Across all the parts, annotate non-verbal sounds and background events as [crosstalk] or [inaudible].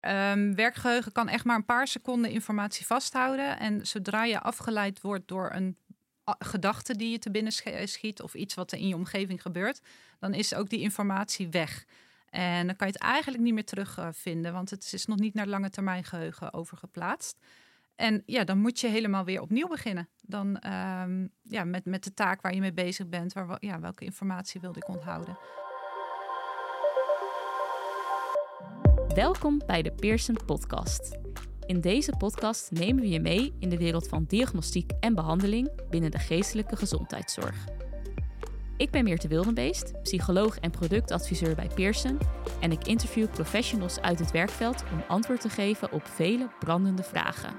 Um, werkgeheugen kan echt maar een paar seconden informatie vasthouden. En zodra je afgeleid wordt door een gedachte die je te binnen schiet of iets wat er in je omgeving gebeurt, dan is ook die informatie weg. En dan kan je het eigenlijk niet meer terugvinden, want het is nog niet naar lange termijn geheugen overgeplaatst. En ja, dan moet je helemaal weer opnieuw beginnen. Dan um, ja, met, met de taak waar je mee bezig bent. Waar, ja, welke informatie wilde ik onthouden? Welkom bij de Pearson Podcast. In deze podcast nemen we je mee in de wereld van diagnostiek en behandeling binnen de geestelijke gezondheidszorg. Ik ben Meerte Wildenbeest, psycholoog en productadviseur bij Pearson en ik interview professionals uit het werkveld om antwoord te geven op vele brandende vragen.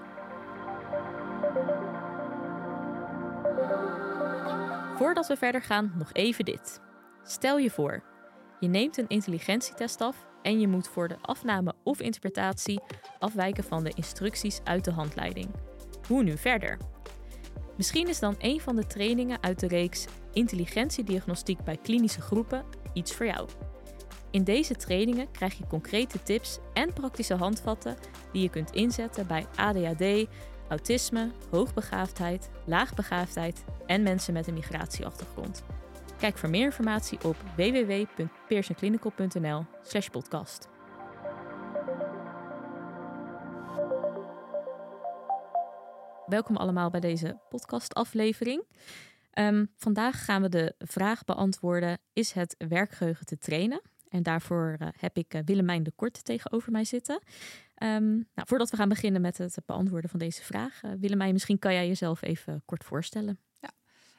Voordat we verder gaan, nog even dit. Stel je voor, je neemt een intelligentietest af en je moet voor de afname of interpretatie afwijken van de instructies uit de handleiding. Hoe nu verder? Misschien is dan een van de trainingen uit de reeks Intelligentiediagnostiek bij klinische groepen iets voor jou. In deze trainingen krijg je concrete tips en praktische handvatten die je kunt inzetten bij ADHD, autisme, hoogbegaafdheid, laagbegaafdheid en mensen met een migratieachtergrond. Kijk voor meer informatie op www.pearsonclinical.nl podcast. Welkom allemaal bij deze podcastaflevering. Um, vandaag gaan we de vraag beantwoorden: is het werkgeheugen te trainen? En daarvoor uh, heb ik uh, Willemijn de Kort tegenover mij zitten. Um, nou, voordat we gaan beginnen met het beantwoorden van deze vraag, uh, Willemijn, misschien kan jij jezelf even kort voorstellen.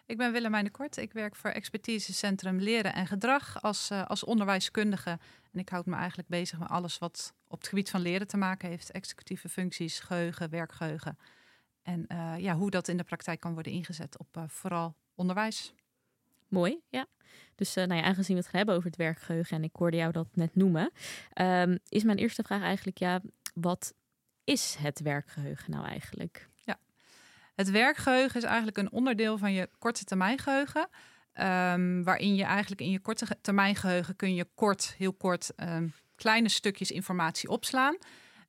Ik ben Willemijn de Kort. Ik werk voor Expertisecentrum Leren en Gedrag als, uh, als onderwijskundige. En ik houd me eigenlijk bezig met alles wat op het gebied van leren te maken heeft. Executieve functies, geheugen, werkgeheugen. En uh, ja, hoe dat in de praktijk kan worden ingezet op uh, vooral onderwijs. Mooi, ja. Dus nou ja, aangezien we het gaan hebben over het werkgeheugen en ik hoorde jou dat net noemen, um, is mijn eerste vraag eigenlijk, ja, wat is het werkgeheugen nou eigenlijk? Het werkgeheugen is eigenlijk een onderdeel van je korte termijn geheugen. Um, waarin je eigenlijk in je korte termijn geheugen kun je kort, heel kort, um, kleine stukjes informatie opslaan.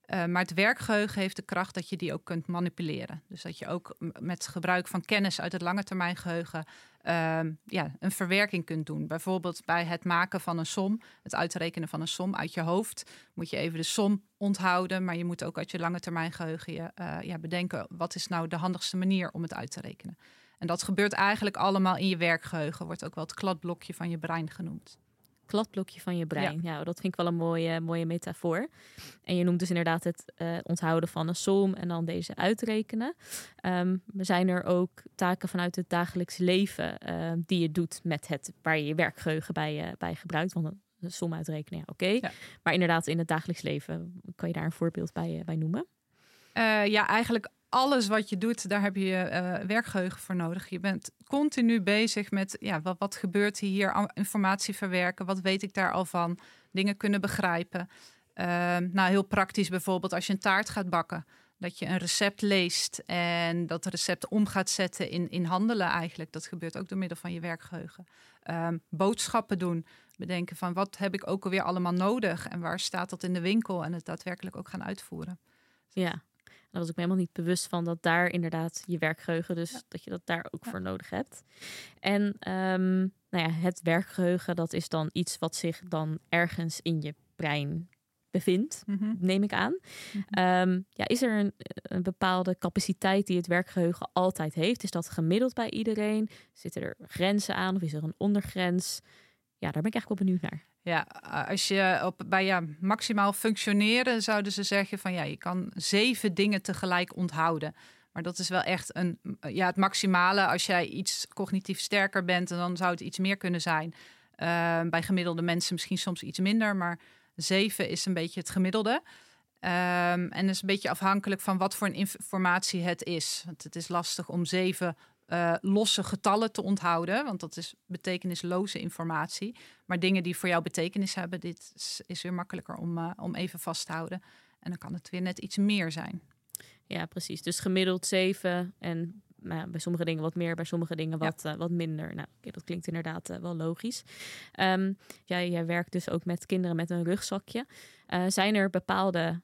Uh, maar het werkgeheugen heeft de kracht dat je die ook kunt manipuleren. Dus dat je ook met gebruik van kennis uit het lange termijn geheugen uh, ja, een verwerking kunt doen. Bijvoorbeeld bij het maken van een som, het uitrekenen van een som uit je hoofd, moet je even de som onthouden. Maar je moet ook uit je lange termijn geheugen je, uh, ja, bedenken wat is nou de handigste manier om het uit te rekenen. En dat gebeurt eigenlijk allemaal in je werkgeheugen, wordt ook wel het kladblokje van je brein genoemd kladblokje van je brein. Ja. dat vind ik wel een mooie, mooie metafoor. En je noemt dus inderdaad het uh, onthouden van een som en dan deze uitrekenen. Um, zijn er ook taken vanuit het dagelijks leven uh, die je doet met het waar je je werkgeheugen bij, uh, bij gebruikt? Want een som uitrekenen, ja, oké. Okay. Ja. Maar inderdaad, in het dagelijks leven, kan je daar een voorbeeld bij, bij noemen? ja, eigenlijk alles wat je doet, daar heb je uh, werkgeheugen voor nodig. Je bent continu bezig met ja, wat, wat gebeurt hier, informatie verwerken, wat weet ik daar al van, dingen kunnen begrijpen. Uh, nou, heel praktisch bijvoorbeeld als je een taart gaat bakken. Dat je een recept leest en dat recept om gaat zetten in, in handelen eigenlijk. Dat gebeurt ook door middel van je werkgeheugen. Uh, boodschappen doen. Bedenken van wat heb ik ook alweer allemaal nodig en waar staat dat in de winkel en het daadwerkelijk ook gaan uitvoeren. Ja, daar was ik me helemaal niet bewust van dat daar inderdaad je werkgeheugen, dus dat je dat daar ook voor nodig hebt. En um, nou ja, het werkgeheugen, dat is dan iets wat zich dan ergens in je brein bevindt, mm -hmm. neem ik aan. Mm -hmm. um, ja, is er een, een, bepaalde capaciteit die het werkgeheugen altijd heeft? Is dat gemiddeld bij iedereen? Zitten er grenzen aan of is er een ondergrens? Ja, daar ben ik eigenlijk wel benieuwd naar. Ja, als je op, bij ja, maximaal functioneren zouden ze zeggen van ja, je kan zeven dingen tegelijk onthouden. Maar dat is wel echt een, ja, het maximale. Als jij iets cognitief sterker bent, dan zou het iets meer kunnen zijn. Uh, bij gemiddelde mensen misschien soms iets minder, maar zeven is een beetje het gemiddelde. Um, en is een beetje afhankelijk van wat voor een informatie het is. Want het is lastig om zeven uh, losse getallen te onthouden, want dat is betekenisloze informatie. Maar dingen die voor jou betekenis hebben, dit is, is weer makkelijker om, uh, om even vast te houden. En dan kan het weer net iets meer zijn. Ja, precies. Dus gemiddeld 7 en nou, bij sommige dingen wat meer, bij sommige dingen wat, ja. uh, wat minder. Nou, dat klinkt inderdaad wel logisch. Um, jij, jij werkt dus ook met kinderen met een rugzakje. zijn er bepaalde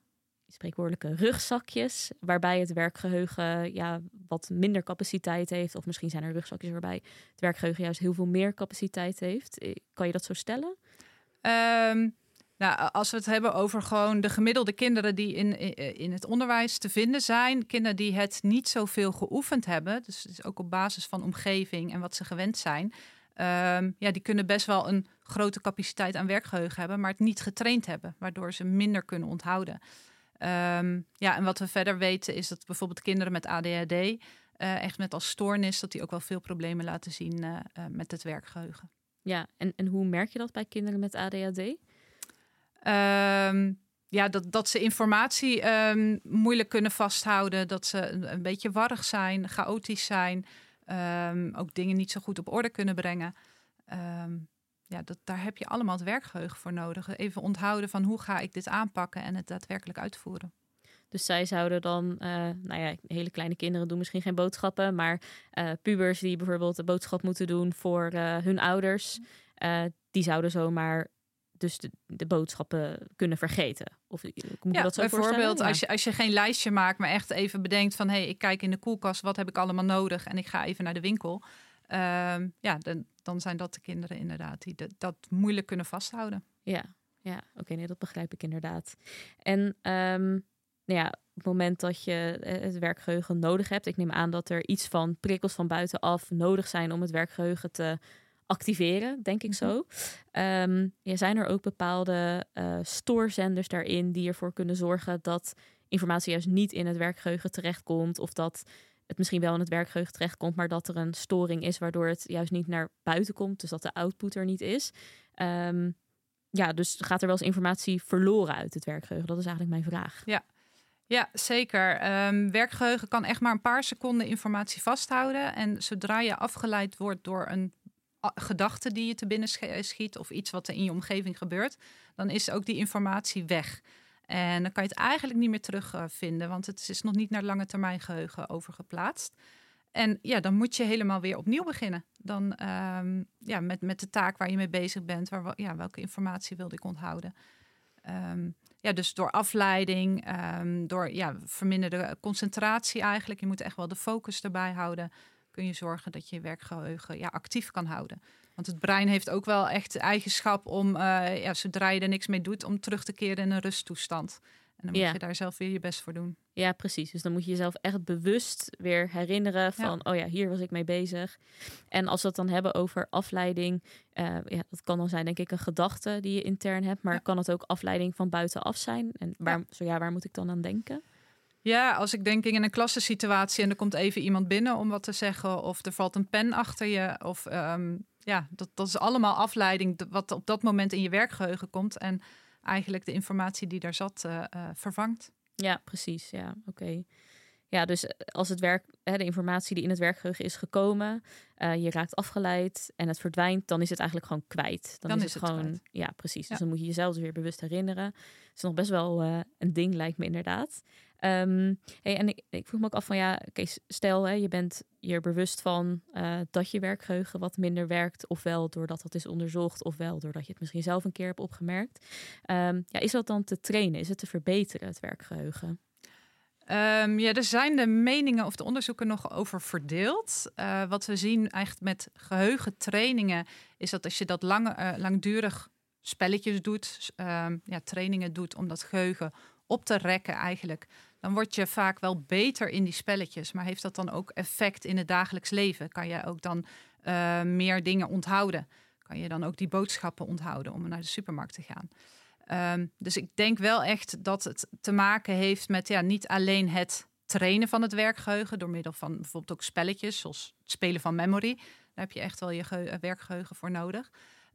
spreekwoordelijke rugzakjes, waarbij het werkgeheugen ja, wat minder capaciteit heeft. Of misschien zijn er rugzakjes waarbij het werkgeheugen juist heel veel meer capaciteit heeft. Eh, kan je dat zo stellen? Um, nou, als we het hebben over gewoon de gemiddelde kinderen die in, in het onderwijs te vinden zijn, kinderen die het niet zoveel geoefend hebben, dus het is ook op basis van omgeving en wat ze gewend zijn, um, ja, die kunnen best wel een grote capaciteit aan werkgeheugen hebben, maar het niet getraind hebben, waardoor ze minder kunnen onthouden. Um, ja, en wat we verder weten is dat bijvoorbeeld kinderen met ADHD, uh, eh, echt met als stoornis, dat die ook wel veel problemen laten zien uh, uh, met het werkgeheugen. Ja, en, en hoe merk je dat bij kinderen met ADHD? Um, ja, dat, dat ze informatie um, moeilijk kunnen vasthouden, dat ze een, een, beetje warrig zijn, chaotisch zijn, ook dingen niet zo goed op orde kunnen brengen. Ja, dat, daar heb je allemaal het werkgeheugen voor nodig. Even onthouden van hoe ga ik dit aanpakken en het daadwerkelijk uitvoeren. Dus zij zouden dan, uh, nou ja, hele kleine kinderen doen misschien geen boodschappen, maar uh, pubers die bijvoorbeeld de boodschap moeten doen voor uh, hun ouders, die zouden zomaar dus de, de, boodschappen kunnen vergeten. Of moet ja, dat zo bijvoorbeeld als, je, als je geen lijstje maakt, maar echt even bedenkt van hé, hey, ik kijk in de koelkast, wat heb ik allemaal nodig en ik ga even naar de winkel. Uh, ja, dan, dan zijn dat de kinderen inderdaad die de, dat moeilijk kunnen vasthouden. Ja, ja oké, nee, dat begrijp ik inderdaad. En um, nou ja, op het moment dat je eh, het werkgeheugen nodig hebt, ik neem aan dat er iets van prikkels van buitenaf nodig zijn om het werkgeheugen te activeren, denk ik zo. Um, ja, zijn er ook bepaalde uh, stoorzenders daarin die ervoor kunnen zorgen dat informatie juist niet in het werkgeheugen terechtkomt of dat het misschien wel in het werkgeheugen terechtkomt, maar dat er een storing is waardoor het juist niet naar buiten komt, dus dat de output er niet is. Um, ja, dus gaat er wel eens informatie verloren uit het werkgeheugen? Dat is eigenlijk mijn vraag. Ja, ja, zeker. Um, werkgeheugen kan echt maar een paar seconden informatie vasthouden. En zodra je afgeleid wordt door een gedachte die je te binnen schiet of iets wat er in je omgeving gebeurt, dan is ook die informatie weg. En dan kan je het eigenlijk niet meer terugvinden, want het is nog niet naar lange termijn geheugen overgeplaatst. En ja, dan moet je helemaal weer opnieuw beginnen. Dan um, ja, met, met de taak waar je mee bezig bent. Waar, ja, welke informatie wilde ik onthouden? Um, ja, dus door afleiding, um, door ja, verminderde concentratie eigenlijk. Je moet echt wel de focus erbij houden kun je zorgen dat je je werkgeheugen ja, actief kan houden. Want het brein heeft ook wel echt de eigenschap om, uh, ja, zodra je er niks mee doet, om terug te keren in een rusttoestand. En dan moet je daar zelf weer je best voor doen. Ja, precies. Dus dan moet je jezelf echt bewust weer herinneren van, oh ja, hier was ik mee bezig. En als we het dan hebben over afleiding, uh, ja, dat kan dan zijn denk ik een gedachte die je intern hebt, maar kan het ook afleiding van buitenaf zijn? En waar, zo ja, waar moet ik dan aan denken? Ja, als ik denk in een klassensituatie en er komt even iemand binnen om wat te zeggen, of er valt een pen achter je, of um, ja, dat, dat is allemaal afleiding wat op dat moment in je werkgeheugen komt en eigenlijk de informatie die daar zat uh, uh, vervangt. Ja, precies. Ja, oké. Ja, dus eh, als het werk, hè, de informatie die in het werkgeheugen is gekomen, uh, je raakt afgeleid en het verdwijnt, dan is het eigenlijk gewoon kwijt. Dan, is, het, gewoon, ja, precies. Dus dan moet je jezelf dus weer bewust herinneren. Het is nog best wel een ding, lijkt me inderdaad. Um, hey, en ik, vroeg me ook af van ja, oké, stel hè, je bent je bewust van uh, dat je werkgeheugen wat minder werkt, ofwel doordat dat is onderzocht, ofwel doordat je het misschien zelf een keer hebt opgemerkt. Um, ja, is dat dan te trainen? Is het te verbeteren, het werkgeheugen? Um, ja, er zijn de meningen of de onderzoeken nog over verdeeld. Uh, wat we zien eigenlijk met geheugentrainingen is dat als je dat lang, uh, langdurig spelletjes doet, ja, trainingen doet om dat geheugen op te rekken eigenlijk, dan word je vaak wel beter in die spelletjes. Maar heeft dat dan ook effect in het dagelijks leven? Kan je ook dan uh, meer dingen onthouden? Kan je dan ook die boodschappen onthouden om naar de supermarkt te gaan? Um, dus ik denk wel echt dat het te maken heeft met ja, niet alleen het trainen van het werkgeheugen door middel van bijvoorbeeld ook spelletjes, zoals het spelen van memory. Daar heb je echt wel je werkgeheugen voor nodig.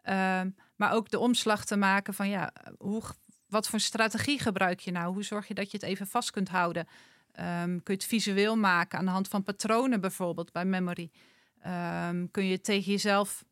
Um, maar ook de omslag te maken van ja, hoe wat voor strategie gebruik je nou? Hoe zorg je dat je het even vast kunt houden? Um, kun je het visueel maken aan de hand van patronen bijvoorbeeld bij memory? Um, kun je tegen jezelf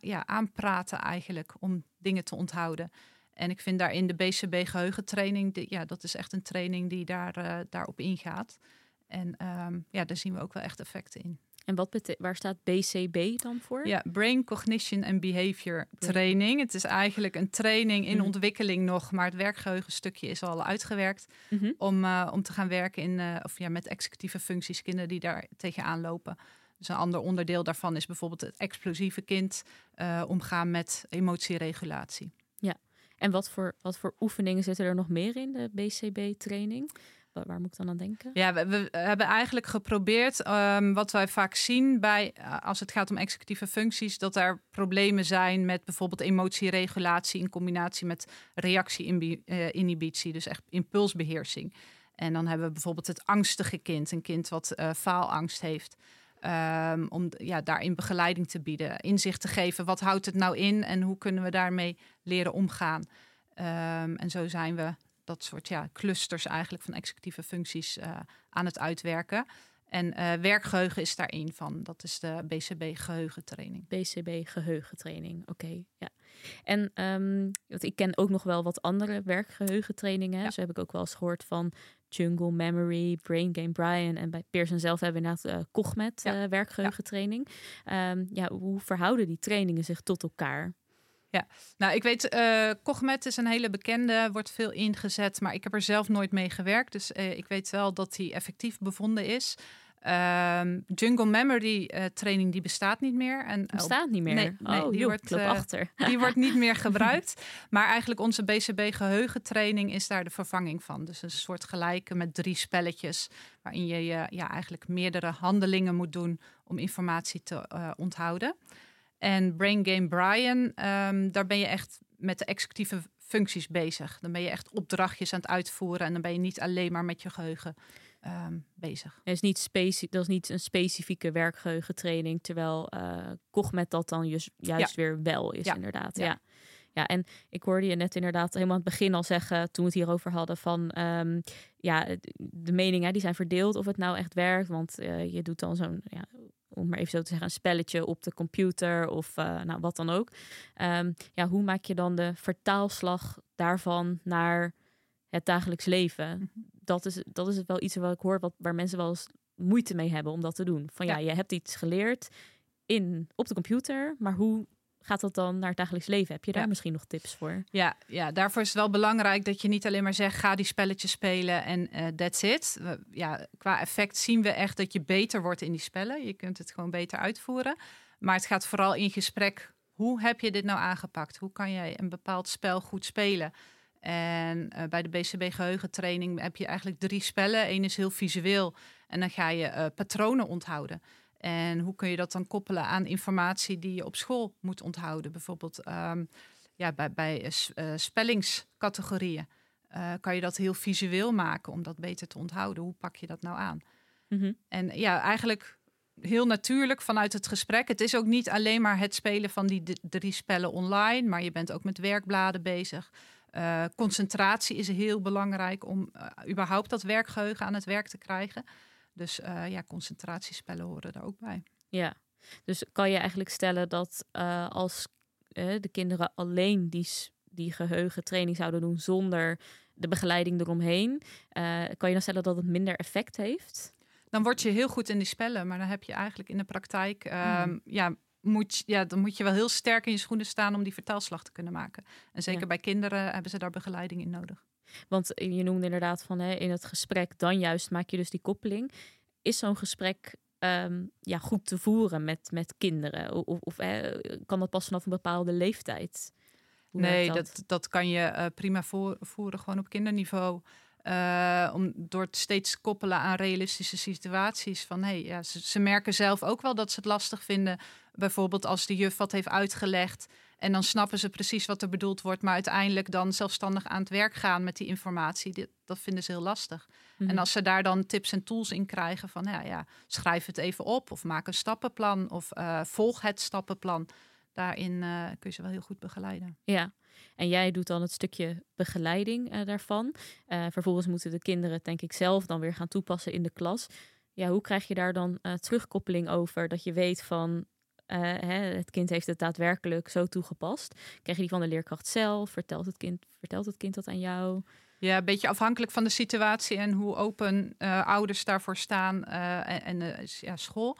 ja, aanpraten eigenlijk om dingen te onthouden? En ik vind daarin de BCB geheugentraining, ja, dat is echt een training die daar, uh, daarop ingaat. En um, ja, daar zien we ook wel echt effecten in. En wat waar staat BCB dan voor? Ja, Brain Cognition and Behavior Training. Het is eigenlijk een training in Mhm. ontwikkeling nog, maar het werkgeheugenstukje is al uitgewerkt Mhm. om, eh, om te gaan werken in, eh, of ja, met executieve functies, kinderen die daar tegenaan lopen. Dus een ander onderdeel daarvan is bijvoorbeeld het explosieve kind eh, omgaan met emotieregulatie. En wat voor, wat voor oefeningen zitten er nog meer in de BCB-training? Waar, moet ik dan aan denken? Ja, we, hebben eigenlijk geprobeerd, ehm, wat wij vaak zien bij, eh, als het gaat om executieve functies, dat er problemen zijn met bijvoorbeeld emotieregulatie in combinatie met reactie-inhibitie, dus echt impulsbeheersing. En dan hebben we bijvoorbeeld het angstige kind, een kind wat eh, faalangst heeft. ehm, om ja, daarin begeleiding te bieden, inzicht te geven. Wat houdt het nou in en hoe kunnen we daarmee leren omgaan? Ehm, en zo zijn we dat soort ja, clusters eigenlijk van executieve functies eh, aan het uitwerken. En eh, werkgeheugen is daar één van. Dat is de BCB geheugentraining. BCB geheugentraining. Oké, ja. En want ik ken ook nog wel wat andere werkgeheugentrainingen. Ja. Zo heb ik ook wel eens gehoord van Jungle Memory, Brain Game Brian. En bij Pearson zelf hebben we inderdaad uh, Cogmet Ja. eh, werkgeheugentraining. Ehm, ja, hoe verhouden die trainingen zich tot elkaar? Nou, ik weet, eh Cogmet is een hele bekende, wordt veel ingezet, maar ik heb er zelf nooit mee gewerkt. Dus eh, ik weet wel dat die effectief bevonden is. Ehm, Jungle Memory eh, training die bestaat niet meer. En op- Bestaat niet meer. nee, nee, oh, die wordt, achter. [laughs] Die wordt niet meer gebruikt. Maar eigenlijk onze BCB geheugentraining is daar de vervanging van. Dus een soort gelijke met drie spelletjes. Waarin je, ja, eigenlijk meerdere handelingen moet doen om informatie te onthouden. En Brain Game Brian, ehm, daar ben je echt met de executieve functies bezig. Dan ben je echt opdrachtjes aan het uitvoeren. En dan ben je niet alleen maar met je geheugen ehm, bezig. Dat is, niet speci- dat is niet een specifieke werkgeheugentraining, terwijl eh Cogmet dat dan juist, juist weer wel is, Ja. inderdaad. Ja. Ja. ja. en ik hoorde je net inderdaad helemaal aan het begin al zeggen, toen we het hierover hadden, van ehm, ja, de meningen die zijn verdeeld of het nou echt werkt. Want eh, je doet dan zo'n, ja, om maar even zo te zeggen, een spelletje op de computer of eh, nou, wat dan ook. Ehm, ja, hoe maak je dan de vertaalslag daarvan naar het dagelijks leven? Mhm. dat is, dat is wel iets wat ik hoor wat, waar mensen wel eens moeite mee hebben om dat te doen. Van ja, Ja. je hebt iets geleerd in, op de computer, maar hoe gaat dat dan naar het dagelijks leven? Heb je daar Ja. misschien nog tips voor? Ja, ja, daarvoor is het wel belangrijk dat je niet alleen maar zegt: ga die spelletjes spelen en eh that's it. We- ja, qua effect zien we echt dat je beter wordt in die spellen. Je kunt het gewoon beter uitvoeren. Maar het gaat vooral in gesprek. Hoe heb je dit nou aangepakt? Hoe kan jij een bepaald spel goed spelen? En eh, bij de BCB geheugentraining heb je eigenlijk drie spellen. Eén is heel visueel en dan ga je eh, patronen onthouden. En hoe kun je dat dan koppelen aan informatie die je op school moet onthouden? Bijvoorbeeld ehm, ja, bij, bij eh, eh, spellingscategorieën eh, kan je dat heel visueel maken om dat beter te onthouden. Hoe pak je dat nou aan? Mhm. En ja, eigenlijk heel natuurlijk vanuit het gesprek. Het is ook niet alleen maar het spelen van die drie spellen online, maar je bent ook met werkbladen bezig. Concentratie is heel belangrijk om überhaupt dat werkgeheugen aan het werk te krijgen. Dus eh, ja, concentratiespellen horen er ook bij. Ja, dus kan je eigenlijk stellen dat eh, als eh, de kinderen alleen die, die geheugentraining zouden doen zonder de begeleiding eromheen, kan je dan stellen dat het minder effect heeft? Dan word je heel goed in die spellen, maar dan heb je eigenlijk in de praktijk, ehm, ja, moet, ja, dan moet je wel heel sterk in je schoenen staan om die vertaalslag te kunnen maken. En zeker Ja. bij kinderen hebben ze daar begeleiding in nodig. Want je noemde inderdaad van hè, in het gesprek, dan juist maak je dus die koppeling. Is zo'n gesprek ehm, ja, goed te voeren met, met kinderen? Of, of eh, kan dat pas vanaf een bepaalde leeftijd? Hoe nee, dat? Dat, kan je eh, prima voor, voeren, gewoon op kinderniveau. Eh, om, door het steeds te koppelen aan realistische situaties. Van, hey, ja, ze, ze merken zelf ook wel dat ze het lastig vinden. Bijvoorbeeld als de juf wat heeft uitgelegd. En dan snappen ze precies wat er bedoeld wordt. Maar uiteindelijk dan zelfstandig aan het werk gaan met die informatie. Dit, dat vinden ze heel lastig. Mhm. En als ze daar dan tips en tools in krijgen van ja, ja, schrijf het even op of maak een stappenplan of eh, volg het stappenplan. Daarin eh, kun je ze wel heel goed begeleiden. Ja, en jij doet dan het stukje begeleiding eh, daarvan. Vervolgens moeten de kinderen het denk ik zelf dan weer gaan toepassen in de klas. Ja, hoe krijg je daar dan terugkoppeling over dat je weet van eh, het kind heeft het daadwerkelijk zo toegepast? Krijg je die van de leerkracht zelf? Vertelt het kind, vertelt het kind dat aan jou? Ja, een beetje afhankelijk van de situatie en hoe open eh, ouders daarvoor staan eh, en, ja, school.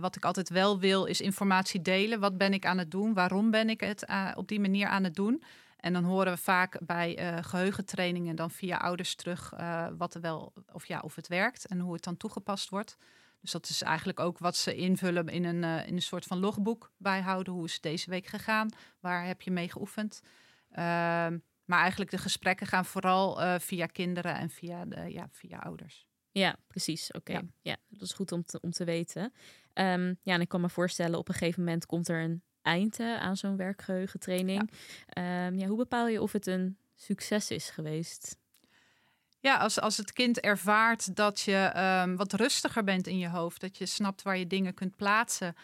Wat ik altijd wel wil, is informatie delen. Wat ben ik aan het doen? Waarom ben ik het op die manier aan het doen? En dan horen we vaak bij geheugentrainingen dan via ouders terug wat er wel of ja, of het werkt en hoe het dan toegepast wordt. Dus dat is eigenlijk ook wat ze invullen in een, in een soort van logboek bijhouden. Hoe is het deze week gegaan? Waar heb je mee geoefend? Ehm, maar eigenlijk de gesprekken gaan vooral uh, via kinderen en via, de, ja, via ouders. Ja, precies. Oké. Okay. Ja. ja. dat is goed om te, om te weten. Um, ja, en ik kan me voorstellen, op een gegeven moment komt er een eind aan zo'n werkgeheugentraining. Ja. Um, ja, hoe bepaal je of het een succes is geweest? Ja, als, als het kind ervaart dat je um, wat rustiger bent in je hoofd, dat je snapt waar je dingen kunt plaatsen,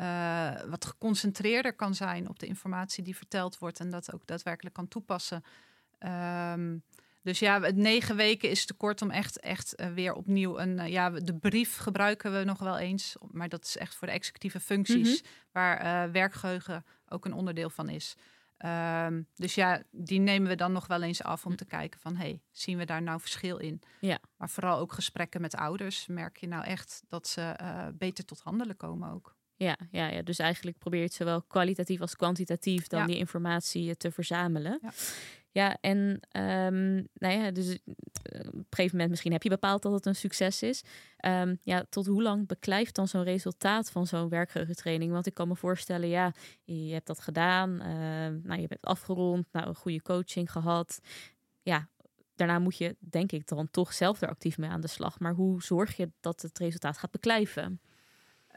uh, wat geconcentreerder kan zijn op de informatie die verteld wordt en dat ook daadwerkelijk kan toepassen. Um, dus ja, het negen weken is te kort om echt, echt uh, weer opnieuw een. Uh, ja, de brief gebruiken we nog wel eens, maar dat is echt voor de executieve functies, mm -hmm. waar werkgeheugen ook een onderdeel van is. Um, dus ja, die nemen we dan nog wel eens af om te kijken van, hey, zien we daar nou verschil in? Ja. Maar vooral ook gesprekken met ouders, merk je nou echt dat ze beter tot handelen komen ook. Ja, ja, ja, dus eigenlijk probeer je het zowel kwalitatief als kwantitatief dan Ja. die informatie eh, te verzamelen. Ja. Ja, en ehm, nou ja, dus eh, op een gegeven moment misschien heb je bepaald dat het een succes is. Ehm, ja, tot hoe lang beklijft dan zo'n resultaat van zo'n werkgeheugentraining? Want ik kan me voorstellen, ja, je hebt dat gedaan, ehm, nou, je hebt afgerond, nou, een goede coaching gehad. Ja, daarna moet je, denk ik, dan toch zelf er actief mee aan de slag. Maar hoe zorg je dat het resultaat gaat beklijven?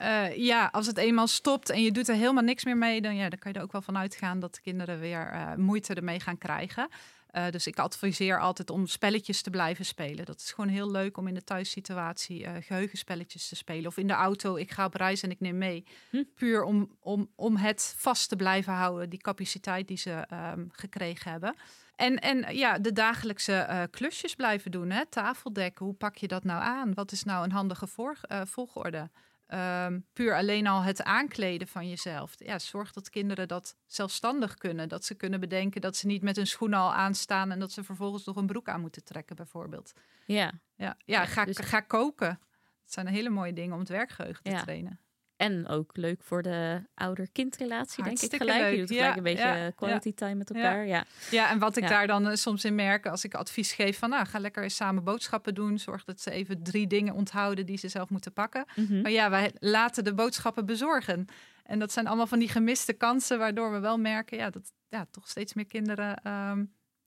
Eh, ja, als het eenmaal stopt en je doet er helemaal niks meer mee, dan, ja, dan kan je er ook wel van uitgaan dat de kinderen weer eh, moeite ermee gaan krijgen. Eh, dus ik adviseer altijd om spelletjes te blijven spelen. Dat is gewoon heel leuk om in de thuissituatie uh, geheugenspelletjes te spelen. Of in de auto, ik ga op reis en ik neem mee. Hm. Puur om, om, om het vast te blijven houden, die capaciteit die ze um, gekregen hebben. En, en ja, de dagelijkse uh, klusjes blijven doen. Hè? Tafeldekken, hoe pak je dat nou aan? Wat is nou een handige voor, volgorde? Um, puur alleen al het aankleden van jezelf. Ja, zorg dat kinderen dat zelfstandig kunnen. Dat ze kunnen bedenken dat ze niet met hun schoenen al aanstaan en dat ze vervolgens nog een broek aan moeten trekken, bijvoorbeeld. Ja, ja, ja ga, dus... ga koken. Dat zijn hele mooie dingen om het werkgeheugen te ja. trainen. En ook leuk voor de ouder-kindrelatie, denk ik gelijk. leuk. Je doet gelijk Ja, een beetje ja, quality ja. time met elkaar. Ja. Ja, en wat ik daar dan eh, soms in merk als ik advies geef van nou, ga lekker eens samen boodschappen doen. Zorg dat ze even drie dingen onthouden die ze zelf moeten pakken. Mhm. Maar ja, wij laten de boodschappen bezorgen. En dat zijn allemaal van die gemiste kansen, waardoor we wel merken ja, dat ja, toch steeds meer kinderen ehm,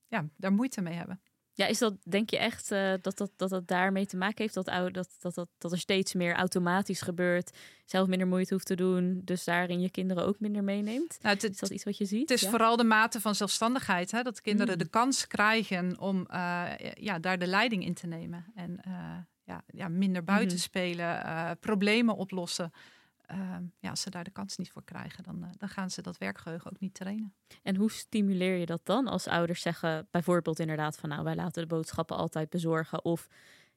ja, daar moeite mee hebben. Ja, is dat, denk je echt eh, dat, dat, dat dat daarmee te maken heeft? Dat, dat, dat, dat, dat er steeds meer automatisch gebeurt, zelf minder moeite hoeft te doen, dus daarin je kinderen ook minder meeneemt? Nou, het, Is dat iets wat je ziet? Het is Ja? vooral de mate van zelfstandigheid. Hè? Dat kinderen Mm. de kans krijgen om eh, ja, daar de leiding in te nemen. En eh, ja, ja, minder buiten Mhm. spelen, problemen oplossen. Eh, ja, als ze daar de kans niet voor krijgen, dan, eh, dan gaan ze dat werkgeheugen ook niet trainen. En hoe stimuleer je dat dan als ouders zeggen, bijvoorbeeld inderdaad van nou wij laten de boodschappen altijd bezorgen of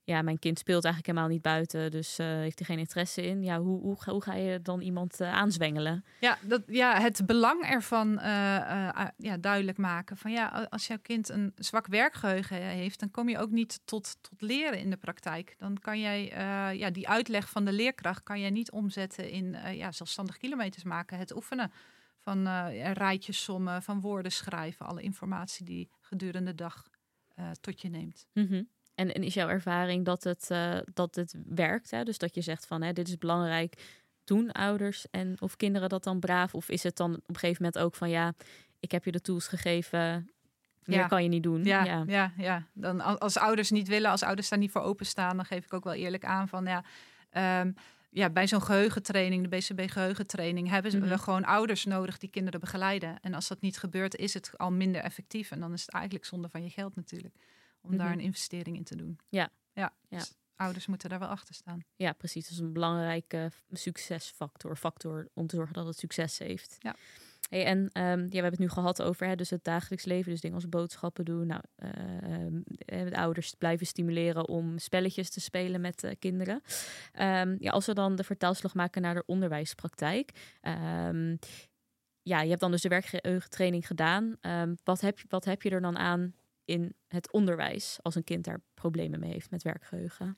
ja mijn kind speelt eigenlijk helemaal niet buiten, dus eh, heeft hij geen interesse in. Ja, hoe, hoe, ga- hoe ga je dan iemand eh, aanzwengelen? Ja, dat, ja, het belang ervan eh, ja, duidelijk maken. Van ja, als jouw kind een zwak werkgeheugen heeft, dan kom je ook niet tot, tot leren in de praktijk. Dan kan jij ja, die uitleg van de leerkracht kan jij niet omzetten in ja, zelfstandig kilometers maken. Het oefenen van rijtjes sommen, van woorden schrijven, alle informatie die gedurende de dag tot je neemt. Mhm. En, en is jouw ervaring dat het, eh, dat het werkt? Hè? Dus dat je zegt van hè, dit is belangrijk. Doen ouders en of kinderen dat dan braaf? Of is het dan op een gegeven moment ook van ja, ik heb je de tools gegeven, meer Ja. kan je niet doen? Ja, ja. ja, Dan als, als ouders niet willen, als ouders daar niet voor openstaan, dan geef ik ook wel eerlijk aan van ja. ehm, ja, bij zo'n geheugentraining, de BCB geheugentraining, hebben ze Mhm. we gewoon ouders nodig die kinderen begeleiden. En als dat niet gebeurt, is het al minder effectief. En dan is het eigenlijk zonde van je geld natuurlijk. Om daar Mhm. een investering in te doen. Ja. ja. Ja. Dus ouders moeten daar wel achter staan. Ja, precies. Dat is een belangrijke succesfactor factor om te zorgen dat het succes heeft. Ja. Hey, en ehm, ja, we hebben het nu gehad over hè, dus het dagelijks leven, dus dingen als boodschappen doen. Nou, ehm, eh, de ouders blijven stimuleren om spelletjes te spelen met eh, kinderen. Ehm, ja, als we dan de vertaalslag maken naar de onderwijspraktijk. ja, je hebt dan dus de werkgeheugentraining gedaan. Wat, heb, je- wat heb je er dan aan in het onderwijs als een kind daar problemen mee heeft met werkgeheugen?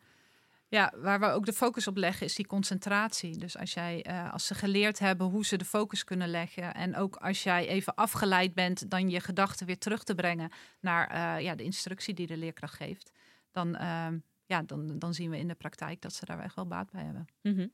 Ja, waar we ook de focus op leggen is die concentratie. Dus als jij, uh, als ze geleerd hebben hoe ze de focus kunnen leggen en ook als jij even afgeleid bent, dan je gedachten weer terug te brengen naar uh, ja, de instructie die de leerkracht geeft, dan, uh, ja, dan, dan zien we in de praktijk dat ze daar echt wel baat bij hebben. Mm -hmm.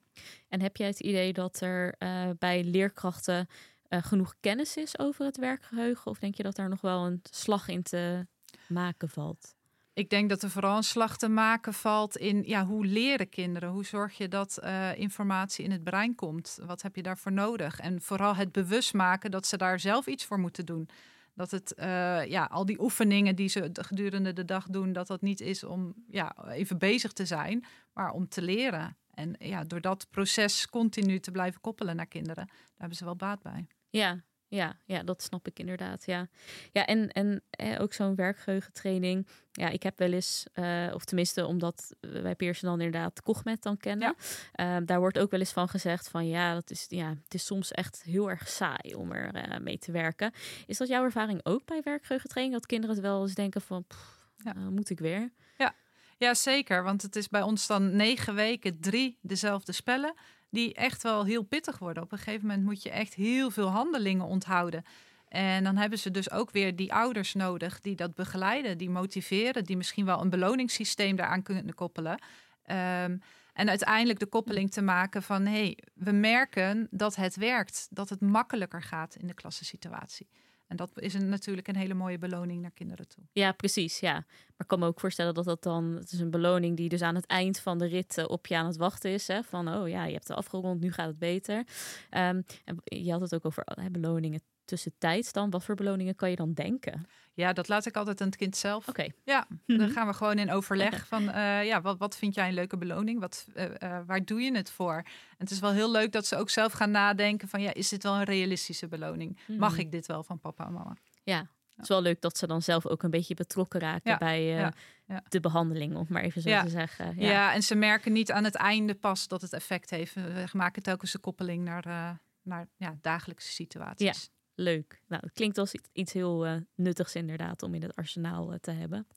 En heb jij het idee dat er uh, bij leerkrachten genoeg kennis is over het werkgeheugen? Of denk je dat daar nog wel een slag in te maken valt? Ik denk dat er vooral een slag te maken valt in ja, hoe leren kinderen? Hoe zorg je dat uh, informatie in het brein komt? Wat heb je daarvoor nodig? En vooral het bewust maken dat ze daar zelf iets voor moeten doen. Dat het, uh, ja, al die oefeningen die ze gedurende de dag doen, dat dat niet is om ja, even bezig te zijn, maar om te leren. En ja, door dat proces continu te blijven koppelen naar kinderen, daar hebben ze wel baat bij. Ja, ja, ja, dat snap ik inderdaad. Ja, ja en, en eh, ook zo'n werkgeheugentraining. Ja, ik heb wel eens, uh, of tenminste, omdat wij Pearson dan inderdaad Cogmet dan kennen. Ja. Uh, daar wordt ook wel eens van gezegd van ja, dat is, ja, het is soms echt heel erg saai om er uh, mee te werken. Is dat jouw ervaring ook bij werkgeheugentraining? Dat kinderen het wel eens denken van, pff, ja. moet ik weer? Ja. ja, zeker. Want het is bij ons dan negen weken drie dezelfde spellen die echt wel heel pittig worden. Op een gegeven moment moet je echt heel veel handelingen onthouden. En dan hebben ze dus ook weer die ouders nodig die dat begeleiden, die motiveren, die misschien wel een beloningssysteem daaraan kunnen koppelen. Um, en uiteindelijk de koppeling te maken van hé, hey, we merken dat het werkt, dat het makkelijker gaat in de klassensituatie. En dat is natuurlijk een hele mooie beloning naar kinderen toe. Ja, precies. Ja. Maar ik kan me ook voorstellen dat dat dan... Het is een beloning die dus aan het eind van de rit uh, op je aan het wachten is. Hè? Van, oh ja, je hebt het afgerond, nu gaat het beter. Um, en je had het ook over hè, beloningen tussentijds dan. Wat voor beloningen kan je dan denken? Ja, dat laat ik altijd aan het kind zelf. Oké. Ja, dan gaan we gewoon in overleg van, uh, ja, wat, wat vind jij een leuke beloning? Wat, uh, uh, waar doe je het voor? En het is wel heel leuk dat ze ook zelf gaan nadenken van, ja, is dit wel een realistische beloning? Mm. Mag ik dit wel van papa en mama? Ja, het is wel leuk dat ze dan zelf ook een beetje betrokken raken ja, bij uh, ja, de behandeling, om maar even zo te zeggen. Ja. en ze merken niet aan het einde pas dat het effect heeft. We maken telkens een koppeling naar, uh, naar ja, dagelijkse situaties. Leuk. Nou, het klinkt als iets heel uh, nuttigs inderdaad om in het arsenaal uh, te hebben.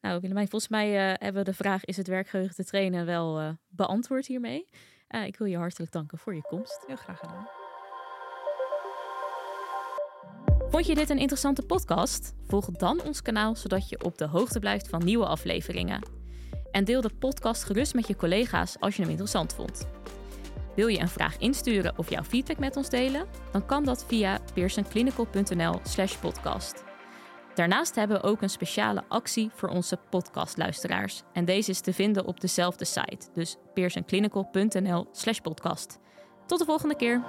Nou, Willemijn, volgens mij uh, hebben we de vraag is het werkgeheugen te trainen wel beantwoord hiermee. ik wil je hartelijk danken voor je komst. Heel graag gedaan. Vond je dit een interessante podcast? Volg dan ons kanaal zodat je op de hoogte blijft van nieuwe afleveringen. En deel de podcast gerust met je collega's als je hem interessant vond. Wil je een vraag insturen of jouw feedback met ons delen? Dan kan dat via pearsonclinical.nl/slash podcast. Daarnaast hebben we ook een speciale actie voor onze podcastluisteraars. En deze is te vinden op dezelfde site, dus pearsonclinical.nl/slash podcast. Tot de volgende keer.